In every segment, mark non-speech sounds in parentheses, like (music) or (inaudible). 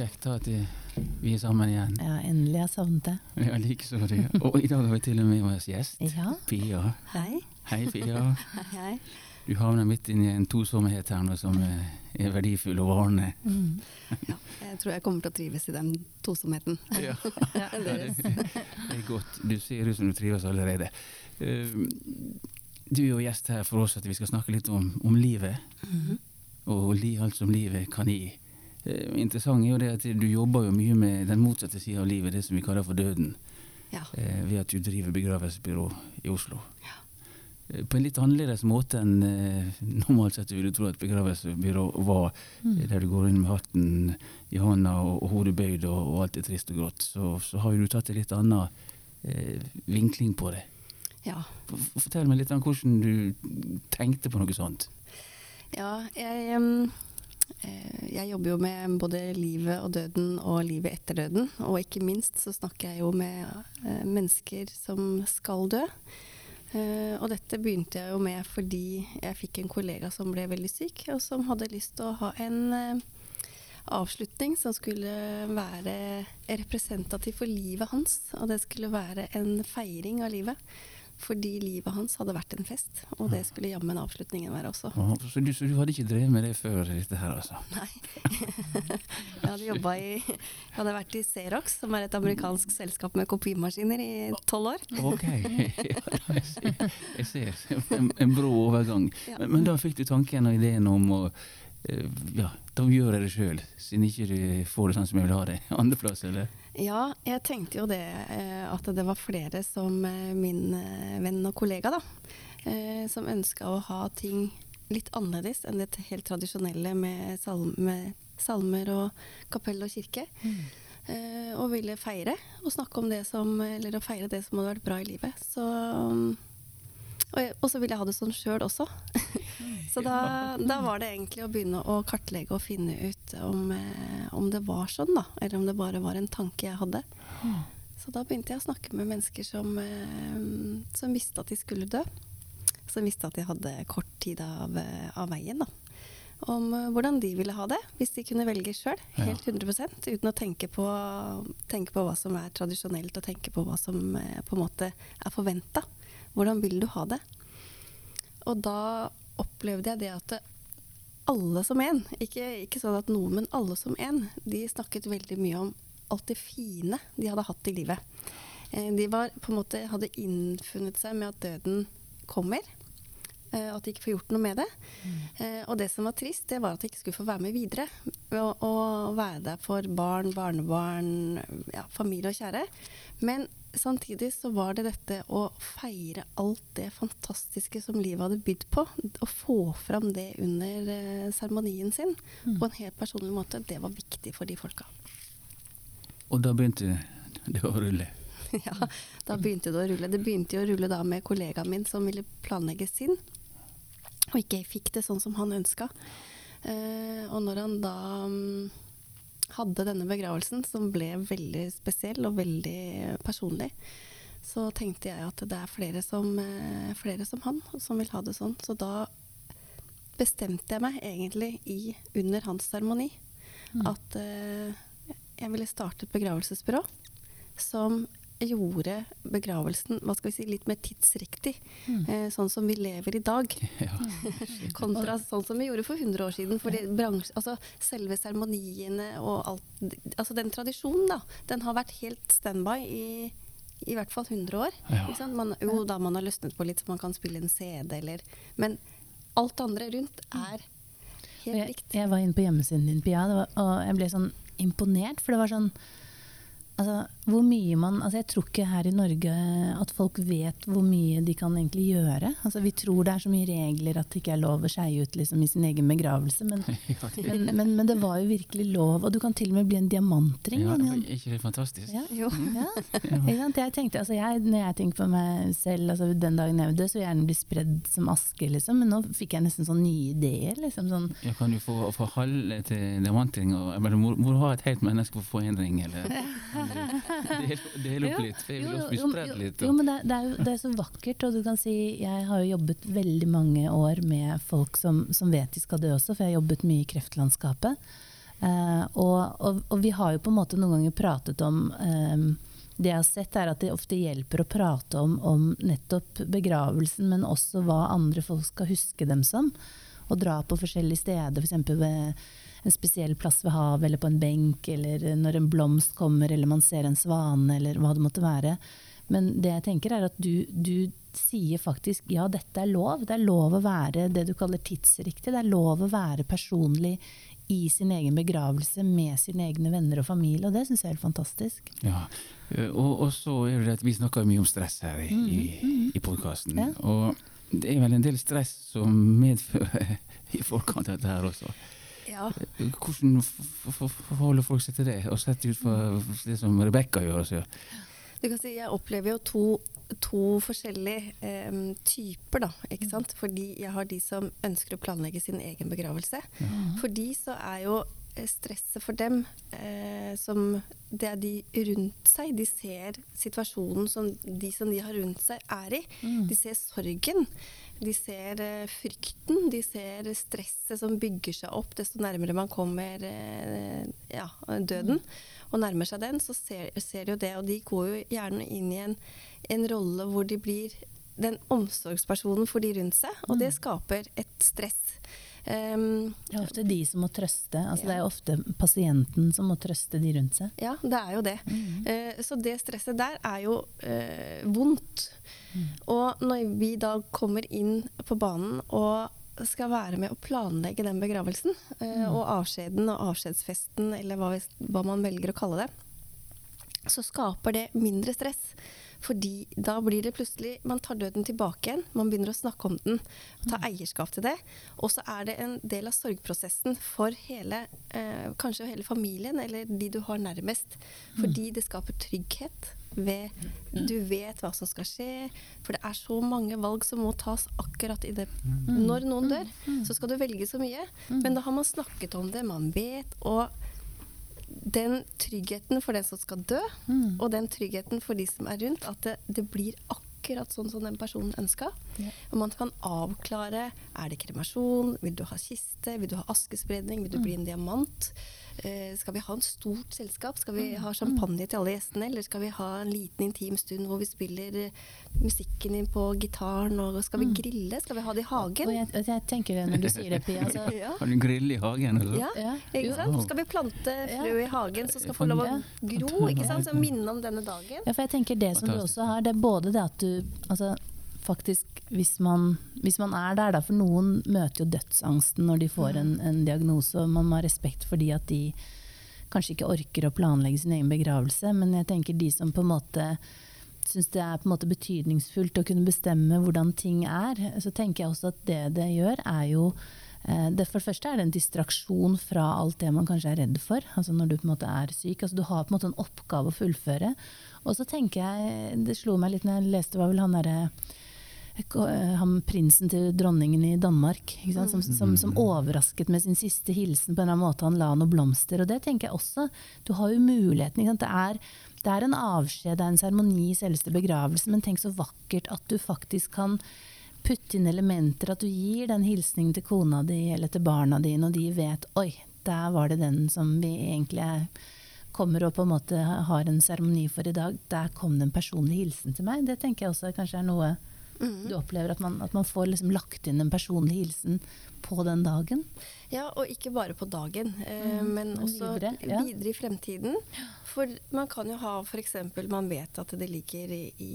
kjekt at vi er sammen igjen. Ja, endelig. Jeg savnet det. (laughs) Ja, likeså. Og i dag har vi til og med vår gjest. Ja. Pia. Hei. Hei, Pia. Hei, (laughs) hei. Du havner midt inn i en tosomhet her nå som eh, er verdifull og varende. Mm. Ja, jeg tror jeg kommer til å trives i den tosomheten. Ja, (laughs) Ja. det, det er godt. Du ser ut som du trives allerede. Eh, Du er jo gjest her for oss at vi skal snakke litt om, om livet. Mhm. Og li, alt som livet kan gi. Eh, Interessant er jo det at du jobber jo mye med den motsatte sida av livet, det som vi kaller for døden. Ja. eh, ved at du driver begravelsesbyrå i Oslo. Ja. Eh, På en litt annerledes måte enn normalt sett vil du tro at begravelsesbyrå var, Mm. der du går inn med hatten i hånda og, og hodet bøyd og, og alt er trist og grått. Så, så har jo du tatt en litt annen eh, vinkling på det. ja. Fortell meg litt om hvordan du tenkte på noe sånt. Ja, jeg, eh, jeg jobber jo med både livet og døden og livet etter døden. Og ikke minst så snakker jeg jo med eh, mennesker som skal dø. Eh, og dette begynte jeg jo med fordi jeg fikk en kollega som ble veldig syk, og som hadde lyst til å ha en eh, avslutning som skulle være representativ for livet hans. Og det skulle være en feiring av livet. Fordi livet hans hadde vært en fest, og det skulle jammen avslutningen være også. Så du, så du hadde ikke drevet med det før dette her, altså? Nei. jeg hadde jobba i Jeg hadde vært i Xerox, som er et amerikansk selskap med kopimaskiner, i tolv år. Ok, (laughs) jeg ser, jeg ser. En, en brå overgang. Ja. Men, men da fikk du tanken og ideen om å eh, ja, da gjør jeg det sjøl, siden ikke du får det sånn som jeg vil ha det andreplass, eller? Ja, jeg tenkte jo det eh, at det var flere som eh, min eh, venn og kollega, da. Som ønska å ha ting litt annerledes enn det helt tradisjonelle med, salm, salmer og kapell og kirke. Mm. og ville feire og snakke om det som Eller å feire det som hadde vært bra i livet. Så um, og, jeg, og så ville jeg ha det sånn sjøl også. (laughs) (laughs) så da, da var det egentlig å begynne å kartlegge og finne ut om, eh, om det var sånn, da. Eller om det bare var en tanke jeg hadde. Så da begynte jeg å snakke med mennesker som, eh, som visste at de skulle dø. Som visste at de hadde kort tid av, eh, av veien, da. Om hvordan de ville ha det, hvis de kunne velge sjøl. Helt 100% Uten å tenke på, tenke på hva som er tradisjonelt, og tenke på hva som på en måte er forventa. Hvordan vil du ha det? Og da opplevde jeg det at alle som en, ikke, ikke sånn at noen, men alle som en, de snakket veldig mye om alt det fine de hadde hatt i livet. Eh, De var, på en måte, hadde innfunnet seg med at døden kommer. eh, At de ikke får gjort noe med det. Mm. Og det som var trist, det var at de ikke skulle få være med videre. Og, og være der for barn, barnebarn, ja, familie og kjære. Men samtidig så var det dette å feire alt det fantastiske som livet hadde bydd på. Å få fram det under eh, seremonien sin på en helt personlig måte. Det var viktig for de folka. Og da begynte det å rulle. (laughs) ja, da begynte det å rulle. Det begynte jo å rulle da med kollegaen min som ville planlegge sin, og ikke fikk det sånn som han ønska. Uh, og når han da mm, hadde denne begravelsen, som ble veldig spesiell og veldig personlig, så tenkte jeg at det er flere som, eh, flere som han som vil ha det sånn. Så da bestemte jeg meg egentlig i, under hans seremoni at uh, jeg ville starte et begravelsesbyrå som gjorde begravelsen hva skal vi si, litt mer tidsriktig. Eh, sånn som vi lever i dag. (laughs) Ja. (laughs) Kontra sånn som vi gjorde for 100 år siden. Fordi bransje, altså selve seremoniene og alt Altså den tradisjonen, da, den har vært helt standby i i hvert fall 100 år. Ja. Man, jo, da man har løsnet på litt, så man kan spille en CD eller Men alt andre rundt er helt likt. jeg var inne på hjemmesiden din, Pia, var, og jeg ble sånn imponert. For det var sånn Altså, hvor mye man altså Jeg tror ikke her i Norge at folk vet hvor mye de kan egentlig gjøre. Altså, vi tror det er så mye regler at det ikke er lov å skeie ut liksom, i sin egen begravelse, men, (laughs) men, men, men det var jo virkelig lov. Og du kan til og med bli en diamantring. ja, det er ikke det fantastisk? Ja. Jo. Ja. (laughs) Jeg tenkte, altså jeg, når jeg tenker på meg selv altså den dagen jeg døde, så vil jeg gjerne bli spredd som aske. Liksom. Men nå fikk jeg nesten sånn nye ideer. Liksom, sånn, Ja, kan du få, få halve til diamantring? og- Eller må, må du ha et helt menneske for å få en ring? Eller, (laughs) eller (laughs) del, opp litt, for jeg vil også litt. Jo, men det, det, er jo, det er så vakkert. Og du kan si, jeg har jo jobbet veldig mange år med folk som, som vet de skal dø også, for jeg har jobbet mye i kreftlandskapet. Eh, og, og, og vi har jo på en måte noen ganger pratet om eh, Det jeg har sett, er at det ofte hjelper å prate om, om nettopp begravelsen, men også hva andre folk skal huske dem som. Og dra på forskjellige steder, f.eks. For ved en spesiell plass ved havet, eller på en benk, eller når en blomst kommer, eller man ser en svane, eller hva det måtte være. Men det jeg tenker er at du, du sier faktisk ja, dette er lov. Det er lov å være det du kaller tidsriktig. Det er lov å være personlig i sin egen begravelse med sine egne venner og familie, og det syns jeg er helt fantastisk. Ja, eh, og, og, så er det at vi snakker mye om stress her i, mm, mm. i podkasten. Ja. Og det er vel en del stress som medfører (laughs) i forkant av dette her også. Ja. Hvordan forholder folk seg til det, og sett ut fra det som Rebekka gjør? Så. Du kan si, Jeg opplever jo to to forskjellige eh, typer, da. Ikke mm. sant? Fordi jeg har de som ønsker å planlegge sin egen begravelse. Ja. For de så er jo eh, stresset for dem eh, som Det er de rundt seg. De ser situasjonen som de som de har rundt seg, er i. Mm. De ser sorgen. De ser eh, frykten. De ser stresset som bygger seg opp desto nærmere man kommer eh, ja, døden. Mm. Og nærmer seg den, så ser, ser de jo det. Og de går jo gjerne inn i en en rolle hvor de blir den omsorgspersonen for de rundt seg, og det mm. skaper et stress. Um, det er ofte de som må trøste. altså ja. Det er ofte pasienten som må trøste de rundt seg. Ja, det er jo det. Mm. Uh, så det stresset der er jo uh, vondt. Mm. Og når vi da kommer inn på banen og skal være med å planlegge den begravelsen, uh, mm. og avskjeden og avskjedsfesten, eller hva, hva man velger å kalle det, så skaper det mindre stress. Fordi da blir det plutselig Man tar døden tilbake igjen. Man begynner å snakke om den. Ta mm. eierskap til det. Og så er det en del av sorgprosessen for hele eh, Kanskje hele familien, eller de du har nærmest. Fordi mm. det skaper trygghet. Ved, du vet hva som skal skje. For det er så mange valg som må tas akkurat i det. Mm. Når noen dør, så skal du velge så mye. Men da har man snakket om det, man vet. og den tryggheten for den som skal dø, mm. og den tryggheten for de som er rundt, at det, det blir akkurat sånn som den personen ønska. Ja. Og man kan avklare er det kremasjon, vil du ha kiste, vil du ha askespredning, vil du mm. bli en diamant. Eh, skal vi ha en stort selskap? Skal vi mm. ha champagne til alle gjestene? Eller skal vi ha en liten intim stund hvor vi spiller eh, musikken inn på gitaren? Og skal vi mm. grille? Skal vi ha det i hagen? Jeg, jeg, tenker det når du sier det, Pia. Altså. (laughs) ja. Har du grill i hagen? Eller? Ja, ja. ikke sant? Skal vi plante frø i hagen som skal få lov å gro? ikke sant? Så minne om denne dagen. Ja, for jeg tenker det som du også har, det er både det at du altså, faktisk hvis man, hvis man, er der, da, for noen møter jo dødsangsten når de får en, en, diagnose, og man må ha respekt for de at de kanskje ikke orker å planlegge sin egen begravelse, men jeg tenker de som på en måte syns det er på en måte betydningsfullt å kunne bestemme hvordan ting er, så tenker jeg også at det det gjør, er jo eh, det For det første er det en distraksjon fra alt det man kanskje er redd for, altså når du på en måte er syk. altså Du har på en måte en oppgave å fullføre. Og så tenker jeg, Det slo meg litt når jeg leste var vel han derre han prinsen til dronningen i Danmark, som, som, som, overrasket med sin siste hilsen. på en eller annen måte Han la noen blomster. Og det tenker jeg også. Du har jo muligheten. Det er, det, er, en avskjed, det er en seremoni i selveste begravelse, men tenk så vakkert at du faktisk kan putte inn elementer. At du gir den hilsningen til kona di eller til barna dine, og de vet oi, der var det den som vi egentlig er kommer og på en måte har en seremoni for i dag, der kom det en personlig hilsen til meg. Det tenker jeg også kanskje er noe Mm. Du opplever at man, at man får liksom lagt inn en personlig hilsen på den dagen. Ja, og ikke bare på dagen, eh, mm, men, men, også videre, ja. videre, i fremtiden. For man kan jo ha f.eks. man vet at det ligger i, i,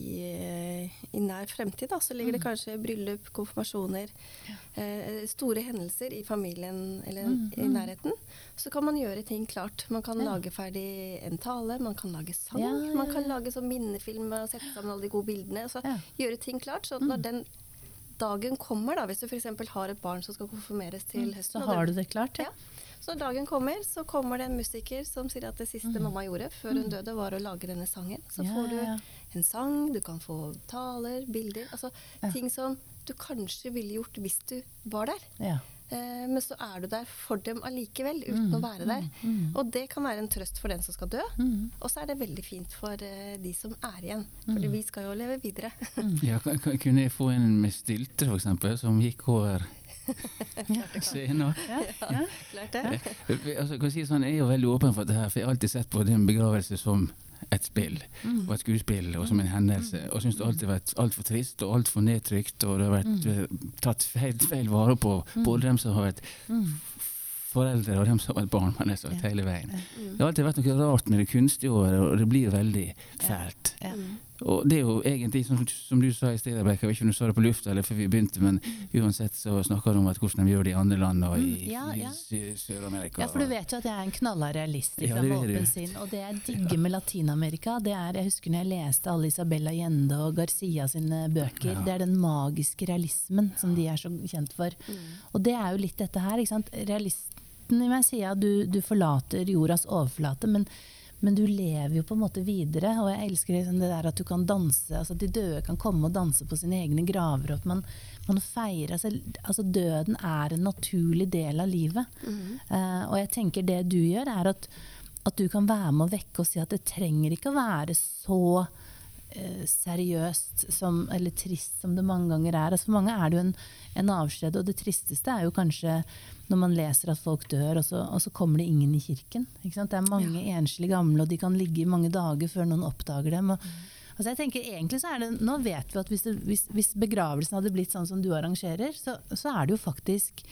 i nær fremtid. Da, så ligger mm. det kanskje bryllup, konfirmasjoner, eh, store hendelser i familien eller mm, i nærheten. Så kan man gjøre ting klart. Man kan ja. lage ferdig en tale, man kan lage sang. Man kan lage sånn minnefilm og sette sammen alle de gode bildene. Så gjøre ting klart. Så når mm. den dagen kommer, da, hvis du f.eks. har et barn som skal konfirmeres til mm, høsten Så har du det klart, ja. ja. Så når dagen kommer, så kommer det en musiker som sier at det siste mm. mamma gjorde før hun mm. døde, var å lage denne sangen. Så ja, får du en sang, du kan få taler, bilder. Altså ting som du kanskje ville gjort hvis du var der. Eh, men så er du der for dem allikevel, uten mm, å være der. Mm, mm. Og det kan være en trøst for den som skal dø. Mm. Og så er det veldig fint for uh, de som er igjen. For mm. vi skal jo leve videre. Mm. (laughs) ja, kunne jeg få en med stilte, f.eks., som gikk over (laughs) scenen? Ja, ja. Klart det. Ja. Altså, jeg si sånn, jeg er jo veldig åpen for dette her, for jeg har alltid sett på din begravelse som et spill Mm. og et skuespill og som en hendelse. Og syns det alltid har vært altfor trist og altfor nedtrykt, og det har vært mm. tatt feil, feil vare på både dem som har vært Mm. foreldre og dem som har vært barn. Men det hele veien. Mm. Det har alltid vært noe rart med det kunstige året, og det blir veldig fælt. Ja. Mm. Og det er jo egentlig, som, som du sa i sted, Rebekka, jeg vet ikke om du sa det på lufta eller før vi begynte, men uansett så snakker du om at hvordan de gjør det i andre land og i, Mm, ja, ja. i Sør-Amerika. Ja, for du vet jo at jeg er en knalla realist Ja, fra det åpen sinn. Og det jeg digger med Latin-Amerika, det er Jeg husker når jeg leste alle Isabella Allende og Garcia sine bøker. Ja. Det er den magiske realismen som de er så kjent for. Og det er jo litt dette her. ikke sant? Realisten i meg sier at du, du forlater jordas overflate, men, men du lever jo på en måte videre. Og jeg elsker liksom det der at du kan danse, altså at de døde kan komme og danse på sine egne graver. og at man, man feirer, altså, altså Døden er en naturlig del av livet. Eh, og jeg tenker det du gjør, er at, at du kan være med å vekke og si at det trenger ikke å være så seriøst som, eller trist som det mange ganger er. Altså for mange er det jo en, en avskjed, og det tristeste er jo kanskje når man leser at folk dør, og så, og så kommer det ingen i kirken. Det er mange enslige gamle, og de kan ligge i mange dager før noen oppdager dem. Og, altså jeg tenker egentlig så er det, Nå vet vi at hvis, det, hvis, hvis begravelsen hadde blitt sånn som du arrangerer, så, så er det jo faktisk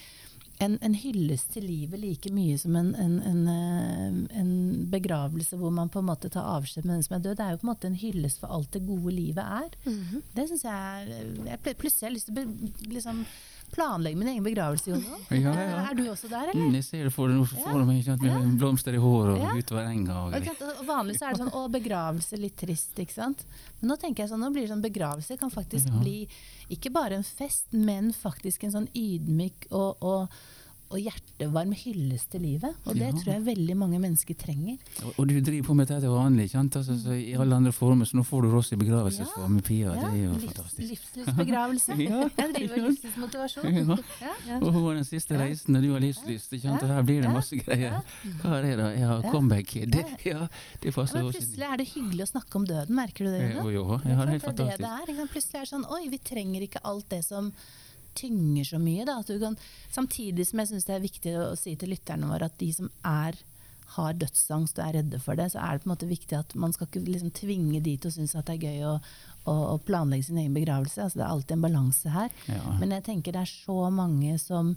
en, en hyllest til livet like mye som en, en, en, eh, en begravelse hvor man på en måte tar avskjed med den som er død. Det er jo på en måte en hyllest for alt det gode livet er. Mhm. Det syns jeg er jeg, Plutselig har jeg lyst til å liksom, planlegge min egen begravelse, Jon. (laughs) Ja, ja, ja. Er du også der, eller? Mm, jeg ser det for for meg med blomster i håret og Ja. utover enga. Og, Og Vanligvis er det sånn å, begravelse litt trist, ikke sant. Men nå tenker jeg sånn, nå blir det sånn begravelse kan faktisk Ja. bli ikke bare en fest, men faktisk en sånn ydmyk og, og, og hjertevarm hyllest til livet. Og det Ja. tror jeg veldig mange mennesker trenger. og, og du driver på med dette til vanlig? Altså, så i alle andre former, så nå får du oss i begravelsesform med Pia. Det er jo livs, fantastisk. livslystbegravelse. Ja. (laughs) Jeg driver livslystmotivasjon. (laughs) Ja. Ja. Og hun var den siste reisen, og du har livslyst. Ikke sant? Og her blir det masse greier. Hva er det da? Ja, comeback. Det, ja, det passer også plutselig er det hyggelig å snakke om døden, merker du det? Jo, jo, ja, det er helt det er det fantastisk. Plutselig er det sånn Oi, vi trenger ikke alt det som tynger så mye. Da. At du kan, samtidig som jeg syns det er viktig å si til lytterne våre at de som er har dødsangst og er redde for det, så er det på en måte viktig at man skal ikke liksom tvinge de til å synes at det er gøy å, å, å planlegge sin egen begravelse. Altså, det er alltid en balanse her. Ja. Men jeg tenker det er så mange som,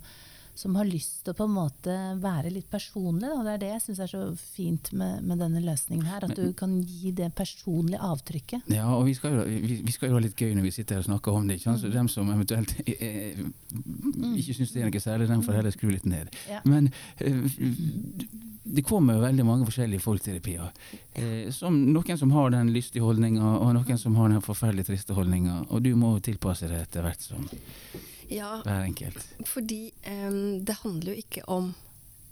som har lyst til å på en måte være litt personlig. Da. Det er det jeg syns er så fint med, med denne løsningen her. At du kan gi det personlige avtrykket. Ja, og vi skal, jo, vi, vi skal jo ha litt gøy når vi sitter her og snakker om det. Ikke sant? Mm. Så dem som eventuelt eh, ikke syns det er noe særlig, dem får heller skru litt ned. Ja. Men eh, det kommer jo veldig mange forskjellige folk til. Eh, som noen som har den lystige holdninga, og noen som har den forferdelig triste holdninga. Og du må tilpasse deg etter hvert som Ja, hver enkelt. fordi um, det handler jo ikke om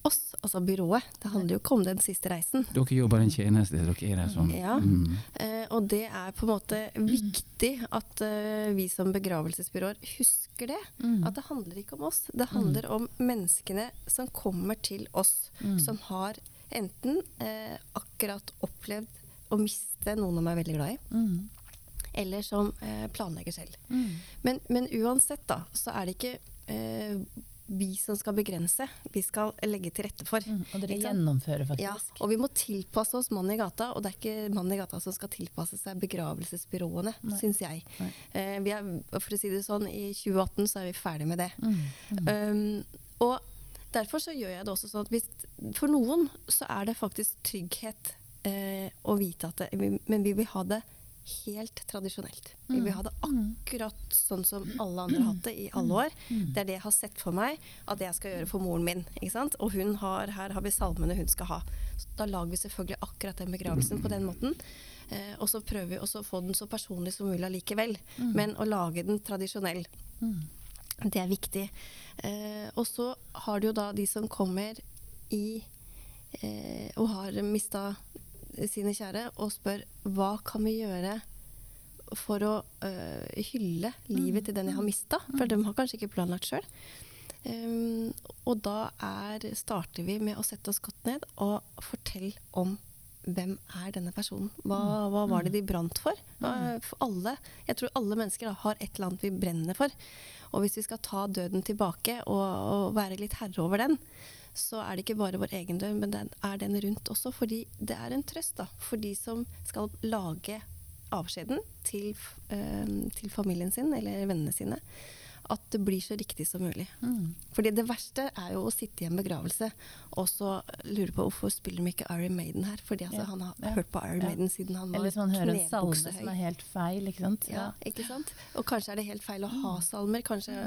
oss, altså byrået. Det handler jo ikke om den siste reisen. Dere jobber en tjeneste, dere er der som Ja. mm, uh, og det er på en måte viktig at uh, vi som begravelsesbyråer husker det. Mm. At det handler ikke om oss. Det handler om menneskene som kommer til oss, Mm. som har enten uh, akkurat opplevd å miste noen de er veldig glad i, Mm. Eller som eh, planlegger selv. Mm. Men, men uansett, da, så er det ikke eh, vi som skal begrense. Vi skal legge til rette for. Mm. Og dere gjennomfører faktisk. Ja, og vi må tilpasse oss mannen i gata, og det er ikke mannen i gata som skal tilpasse seg begravelsesbyråene, syns jeg. Eh, vi er, for å si det sånn, i 2018 så er vi ferdig med det. Mm. Um, og derfor så gjør jeg det også sånn at hvis, for noen så er det faktisk trygghet eh, å vite at det, Men vi vil ha det helt tradisjonelt. Vi vil ha det akkurat sånn som alle andre har hatt det i alle år. Det er det jeg har sett for meg at jeg skal gjøre for moren min. Og hun har, her har vi salmene hun skal ha. Så da lager vi selvfølgelig akkurat den begravelsen på den måten. Eh, og så prøver vi å få den så personlig som mulig allikevel. Men å lage den tradisjonell. Mm. Det er viktig. Eh, og så har du jo da de som kommer i eh, og har mista sine kjære, og spør hva kan vi gjøre for å eh, hylle livet til den jeg har mista? For de har kanskje ikke planlagt sjøl. og da er, starter vi med å sette oss godt ned og fortelle om hvem er denne personen? Hva, hva var det de brant for? For alle, jeg tror alle mennesker da, har et eller annet vi brenner for. Og hvis vi skal ta døden tilbake og, og være litt herre over den, så er det ikke bare vår egen dør, men den er den rundt også. Fordi det er en trøst da, for de som skal lage avskjeden til, eh, til familien sin eller vennene sine. At det blir så riktig som mulig. Mm. Fordi det verste er jo å sitte i en begravelse og så lure på hvorfor spiller de ikke Iron Maiden her. Fordi altså, Ja, han har ja, hørt på Iron ja. Maiden siden han var Eller hvis man hører en salme som er helt feil, ikke sant. ja, ikke sant? Og kanskje er det helt feil å ha salmer. Kanskje,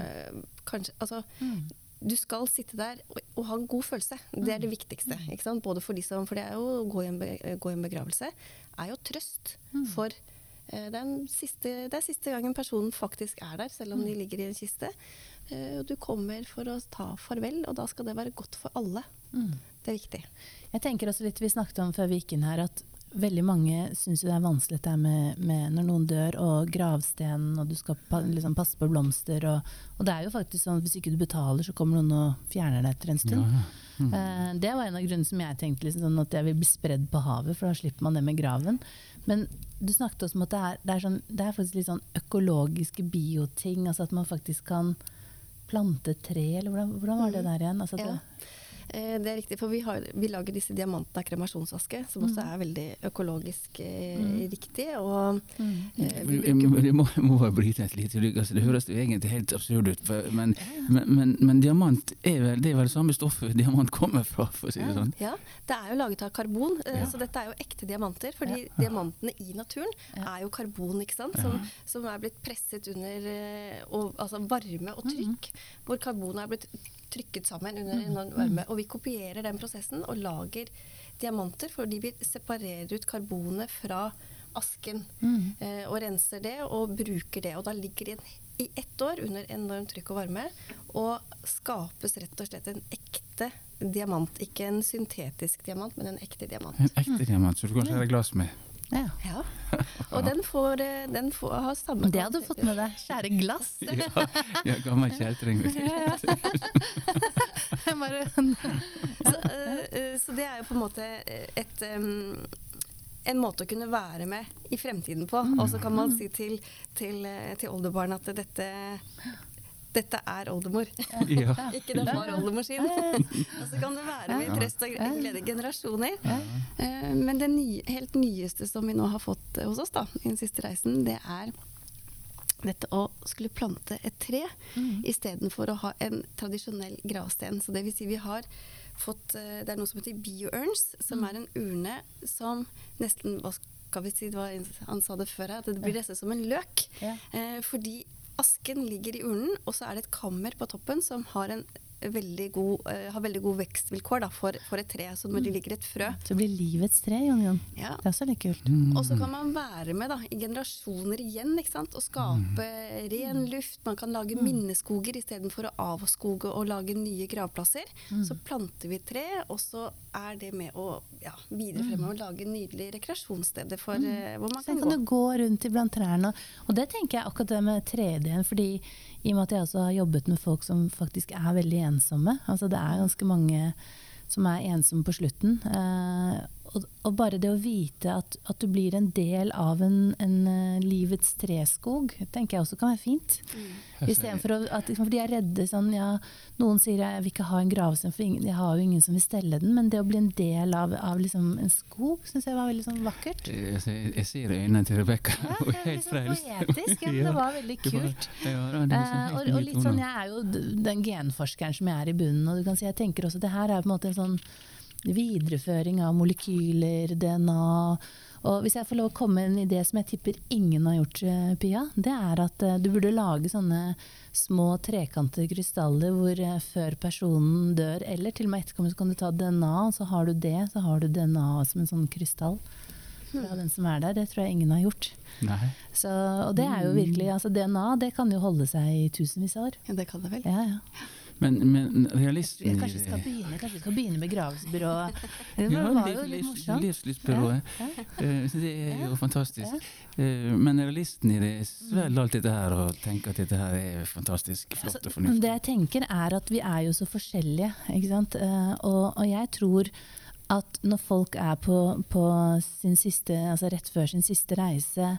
kanskje Altså, Mm. Du skal sitte der og, og ha en god følelse. Det er det viktigste. Ikke sant? Både for de som For det er jo å gå i en, be, gå i en begravelse er jo trøst for eh, det, er siste, det er siste gangen personen faktisk er der, selv om de ligger i en kiste. Eh, og du kommer for å ta farvel, og da skal det være godt for alle. Mm. Det er viktig. Jeg tenker også litt, Vi snakket om før vi gikk inn her at veldig mange syns det er vanskelig dette her med, med når noen dør, og gravstenen, og du skal pa, liksom passe på blomster. Og, og det er jo faktisk sånn at hvis ikke du betaler, så kommer noen og fjerner det etter en stund. ja. Mm. Eh, det var en av grunnene som jeg tenkte liksom, sånn at jeg vil bli spredd på havet, for da slipper man det med graven. Men du snakket også om at det er, det er, sånn, det er faktisk litt sånn økologiske bioting, altså at man faktisk kan plante tre, eller hvordan, hvordan var det der igjen? Altså at Ja. Det, Eh, det er riktig, for vi, har, vi lager disse diamantene av kremasjonsaske, som også er veldig økologisk eh, riktig. Og eh, vi Jeg bruker må- jeg må, bare bryte et lite. Altså, det høres jo egentlig helt absurd ut, for, men, men, men, men diamant er vel det er vel samme stoffet diamant kommer fra, for å si det sånn. Ja, det er jo laget av karbon, eh, Ja. så dette er jo ekte diamanter. Fordi Ja. diamantene i naturen er jo karbon, ikke sant? Som, som er blitt presset under og, altså varme og trykk. Hvor karbonet er blitt trykket sammen under enorm varme. Og vi kopierer den prosessen og lager diamanter fordi vi separerer ut karbonet fra asken. Mm. Eh, og renser det og bruker det. Og da ligger de i ett år under enormt trykk og varme og skapes rett og slett en ekte diamant. Ikke en syntetisk diamant, men en ekte diamant. En ekte diamant, så du kan skjære glass med. Ja. Ja. Og den får, den får ha samme Det hadde du fått med deg. Skjære glass. (laughs) Ja, jeg gammel meg vet du. (laughs) (laughs) Så, eh, eh, så det er jo på en måte et en måte å kunne være med i fremtiden på. Og så kan man si til, til, eh, til oldebarn at dette, dette er oldemor. Ja. (laughs) Ikke den var oldemor sin. og så kan det være med i trøst og glede generasjoner. Eh, Men det nye, helt nyeste som vi nå har fått hos oss da, i den siste reisen, det er dette å skulle plante et tre Mm. istedenfor å ha en tradisjonell gravsten. Så det vil si vi har fått eh, Det er noe som heter biourns, som Mm. er en urne som nesten Hva skal vi si, det var, han sa det før her, at det blir nesten som en løk. Ja. Eh, fordi asken ligger i urnen, og så er det et kammer på toppen som har en veldig god, uh, har veldig god vekstvilkår da, for, for et tre. Så når det ligger et frø Så blir livets tre, Jon Jon. ja. Det er også litt kult. Og så kan man være med da, i generasjoner igjen ikke sant? og skape ren luft. Man kan lage minneskoger istedenfor å avskoge og lage nye gravplasser. Så planter vi tre, og så er det med å ja, videre fremover lage nydelige rekreasjonssteder for, eh, hvor man Så kan kan gå. du gå rundt iblant trærne. Og det tenker jeg akkurat det med 3D-en. fordi i og med at jeg også har jobbet med folk som faktisk er veldig ensomme. Altså det er ganske mange som er ensomme på slutten. Eh, og, og bare det å vite at, at du blir en del av en, en eh, livets treskog, tenker jeg også kan være fint. Istedenfor å- at liksom, For de er redde sånn ja, Noen sier jeg vil ikke ha en gravstein, for ingen, jeg har jo ingen som vil stelle den. Men det å bli en del av, av liksom en skog syns jeg var veldig sånn vakkert. Jeg, jeg, jeg ser øynene til Rebekka. Ja, det er sånn poetisk. Ja, det var veldig kult. Ja, liksom Eh, og, og litt sånn. Jeg er jo den genforskeren som jeg er i bunnen. Og du kan si, jeg tenker også det her er på en måte en sånn videreføring av molekyler, DNA. Og hvis jeg får lov å komme med en idé som jeg tipper ingen har gjort, eh, Pia, det er at eh, du burde lage sånne små trekantede krystaller hvor eh, før personen dør, eller til og med etterkommer, så kan du ta DNA, og så har du det, så har du DNA som en sånn krystall. Fra den som er der. Det tror jeg ingen har gjort. Nei. Så, og det er jo virkelig, altså DNA det kan jo holde seg i tusenvis av år. Ja, det kan det vel. Ja, ja. Men, men realisten Kanskje vi skal begynne, kanskje vi skal begynne med begravelsesbyrået. (laughs) Det ja, var jo litt morsomt. Livslystbyrået. Ja, Eh, Det er jo fantastisk. Eh, Men realisten i det svelger alt dette her og tenker at dette her er fantastisk flott og Altså, fornuftig. det jeg tenker er at vi er jo så forskjellige, ikke sant. Eh, Og, og jeg tror at når folk er på, på sin siste, altså rett før sin siste reise,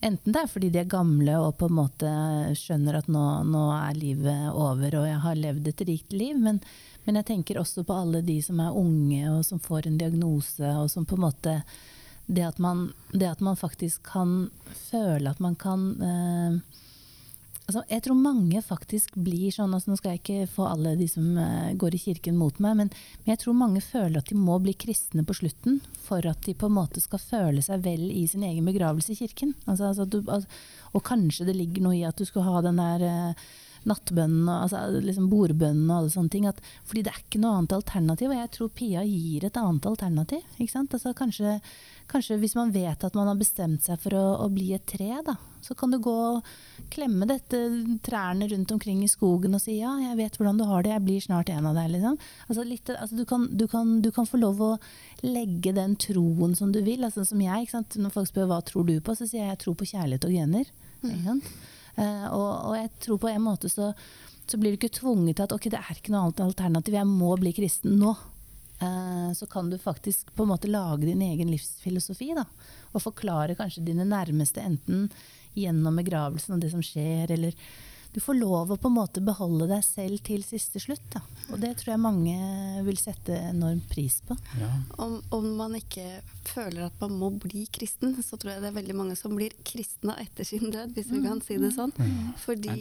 enten det er fordi de er gamle og på en måte skjønner at nå, nå er livet over og jeg har levd et rikt liv, men, men, jeg tenker også på alle de som er unge og som får en diagnose, og som på en måte Det at man, det at man faktisk kan føle at man kan eh, Altså, jeg tror mange faktisk blir sånn altså Nå skal jeg ikke få alle de som uh, går i kirken mot meg, men, men, jeg tror mange føler at de må bli kristne på slutten for at de på en måte skal føle seg vel i sin egen begravelse i kirken. Altså, altså, du, og kanskje det ligger noe i at du skal ha den der nattbønnen altså, liksom bordbønnen og alle sånne ting. At, fordi det er ikke noe annet alternativ, og jeg tror Pia gir et annet alternativ. Altså, kanskje, kanskje, hvis man vet at man har bestemt seg for å, å, bli et tre, da, så kan du gå og klemme dette trærne rundt omkring i skogen og si ja, jeg vet hvordan du har det, jeg blir snart en av deg. Liksom. Altså, litt, altså, du, kan, du, kan, du, kan, få lov å legge den troen som du vil. Altså, som jeg, Når folk spør hva tror du på, så sier jeg jeg tror på kjærlighet og gener. Mm. Uh, og, og, jeg tror på en måte så, så, blir du ikke tvunget til at ok, det er ikke noe annet alternativ, jeg må bli kristen nå. Uh, så kan du faktisk på en måte lage din egen livsfilosofi. Da, og forklare kanskje dine nærmeste enten gjennom begravelsen og det som skjer, eller du får lov å på en måte beholde deg selv til siste slutt. Da. Og det tror jeg mange vil sette enorm pris på. Ja. Om, om, man ikke føler at man må bli kristen, så tror jeg det er veldig mange som blir kristne etter sin død, hvis vi kan si det sånn. Mm. Fordi,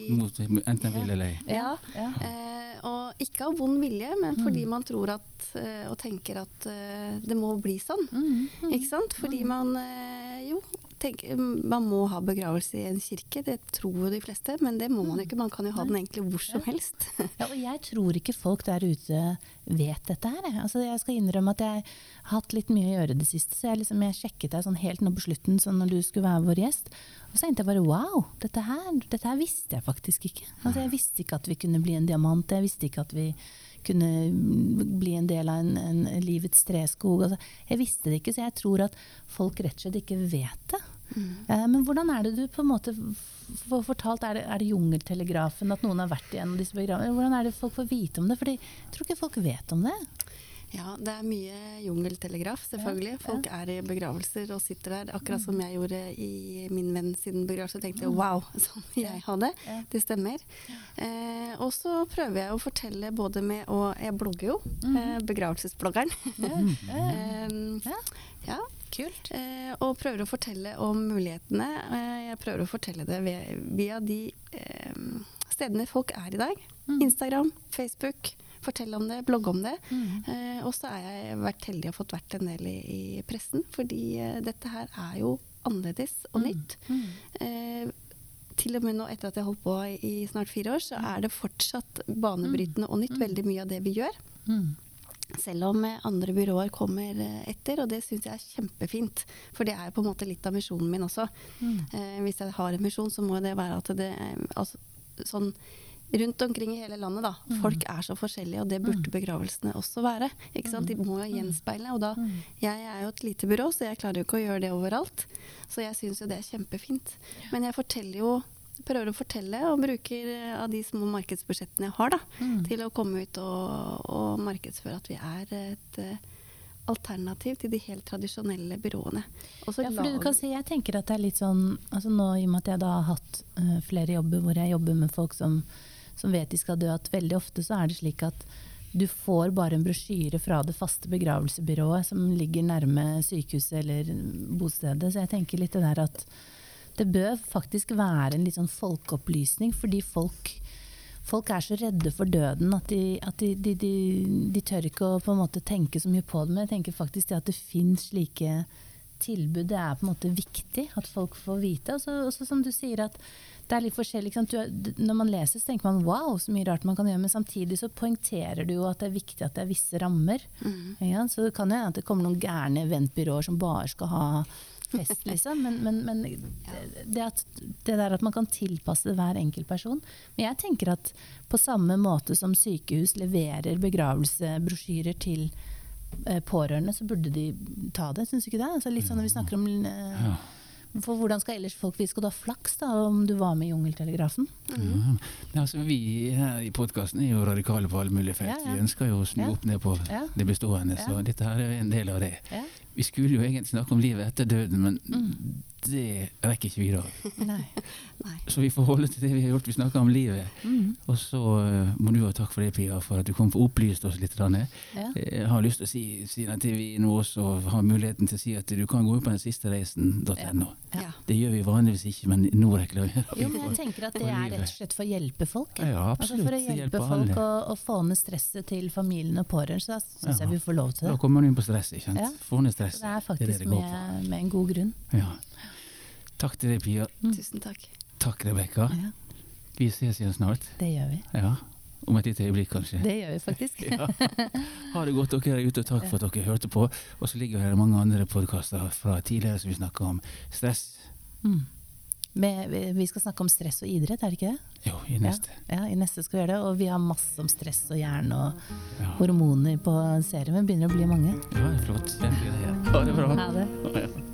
enten, vil eller ei. Ja. ja. Eh, og ikke av vond vilje, men fordi man tror at, eh, og tenker at eh, det må bli sånn. Mm. Ikke sant? Fordi man eh, jo tenker, man må ha begravelse i en kirke, det tror jo de fleste. Men det må man jo ikke, man kan jo ha den egentlig hvor som helst. (laughs) ja, og jeg tror ikke folk der ute vet dette her. Altså, jeg skal innrømme at jeg har hatt litt mye å gjøre det siste, så jeg, liksom, jeg sjekket deg sånn helt nå på slutten, sånn når du skulle være vår gjest. Og så tenkte jeg bare wow, dette her, dette her visste jeg faktisk ikke. Altså, jeg visste ikke at vi kunne bli en diamant, jeg visste ikke at vi kunne bli en del av en, en livets treskog. Altså, jeg visste det ikke, så jeg tror at folk rett og slett ikke vet det. Mm. Eh, men hvordan er det du på en måte får fortalt, er det, er det jungeltelegrafen at noen har vært igjen disse begravelsene? Hvordan er det folk får vite om det? For jeg tror ikke folk vet om det. Ja, det er mye jungeltelegraf, selvfølgelig. Folk er i begravelser og sitter der. Akkurat som jeg gjorde i min venn sin begravelse. tenkte jeg wow, (laughs) som jeg hadde. Det stemmer. Eh, og så prøver jeg å fortelle både med Og jeg blogger jo. Mhm. Eh, begravelsesbloggeren. (laughs) eh, ja. Kult. Eh, og prøver å fortelle om mulighetene. Eh, jeg prøver å fortelle det via, de eh, stedene folk er i dag. Mm. Instagram, Facebook fortelle om det, blogge om det. Mm. Eh, og så har jeg vært heldig og fått vært en del i, i pressen, fordi eh, dette her er jo annerledes og mm. nytt. Mm. Eh, til og med nå etter at jeg holdt på i snart fire år, så er det fortsatt banebrytende og nytt, mm. veldig mye av det vi gjør. Mm. Selv om eh, andre byråer kommer eh, etter, og det syns jeg er kjempefint. For det er på en måte litt av misjonen min også. Mm. Eh, hvis jeg har en misjon, så må det være at det altså, sånn rundt omkring i hele landet, da. Mm. Folk er så forskjellige, og det burde mm. begravelsene også være. Ikke sant? De må jo mm. gjenspeile. Og da Jeg er jo et lite byrå, så jeg klarer jo ikke å gjøre det overalt. Så jeg syns jo det er kjempefint. Men jeg forteller jo prøver å fortelle og bruker av de små markedsbudsjettene jeg har, da, mm. til å komme ut og, og, markedsføre at vi er et uh, alternativ til de helt tradisjonelle byråene. ja, for du kan si, jeg tenker at det er litt sånn altså nå I og med at jeg da har hatt uh, flere jobber hvor jeg jobber med folk som som vet de skal dø, at veldig ofte så er det slik at du får bare en brosjyre fra det faste begravelsesbyrået som ligger nærme sykehuset eller bostedet. Så jeg tenker litt det der at det bør faktisk være en litt sånn folkeopplysning, fordi folk, folk er så redde for døden at, de, at de, de, de, tør ikke å på en måte tenke så mye på det. Men jeg tenker faktisk det at det finnes slike tilbud, det er på en måte viktig at folk får vite. Og så som du sier at det er litt forskjellig. Du, når man leser, så tenker man wow, så mye rart man kan gjøre. Men samtidig så poengterer du jo at det er viktig at det er visse rammer. Mm. Ja, så det kan jo hende at det kommer noen gærne eventbyråer som bare skal ha fest, liksom. Men, men, men det, at, det, der at man kan tilpasse hver enkelt person. Men jeg tenker at på samme måte som sykehus leverer begravelsesbrosjyrer til eh, pårørende, så burde de ta det. Syns du ikke det? Altså litt sånn når vi snakker om eh, For hvordan skal ellers folk vite? Skal du ha flaks da, om du var med i Jungeltelegrafen? Ja. Altså, vi her i podkasten er jo radikale på alle mulige felt. Vi ønsker jo å snu opp ned på det bestående, så dette her er en del av det. Vi skulle jo egentlig snakke om livet etter døden, men Mm. Det rekker ikke vi i dag. (laughs) Nei. Nei. Så vi får holde til det vi har gjort. Vi snakker om livet. Mm. Og så uh, må du ha takk for det, Pia, for at du kom og opplyste oss litt. Ja. Jeg har lyst til å si, siden at vi nå også har muligheten til å si at du kan gå inn på den siste reisen.no. Ja. Ja. Det gjør vi vanligvis ikke, men nå reklamerer vi Jo, men jeg tenker at det er rett og slett for å hjelpe folk. Ja, Ja, Altså for å hjelpe, hjelpe folk å, å få ned stresset til familien og pårørende, så da syns Ja. jeg vi får lov til det. Da kommer man inn på stress. ikke sant? Ja. Få ned stresset. det er det faktisk det med, med en god grunn. Ja. Takk til deg, Pia. Mm. Tusen takk. Takk, Rebekka. Ja, Vi ses igjen snart. det gjør vi. Ja. Om et lite øyeblikk, kanskje. Det gjør vi faktisk. (laughs) Ja. Ha det godt, dere er ute, og takk for at dere hørte på. Og så ligger det mange andre podkaster fra tidligere som vi snakker om stress. Mm. Med, vi- skal snakke om stress og idrett, er det ikke det? Jo, i neste. Ja, i neste skal vi gjøre det. Og vi har masse om stress og hjerne og Ja, hormoner på serien. Men begynner å bli mange. ja det er flott. Ja, Ha det bra. Ha det. Ja.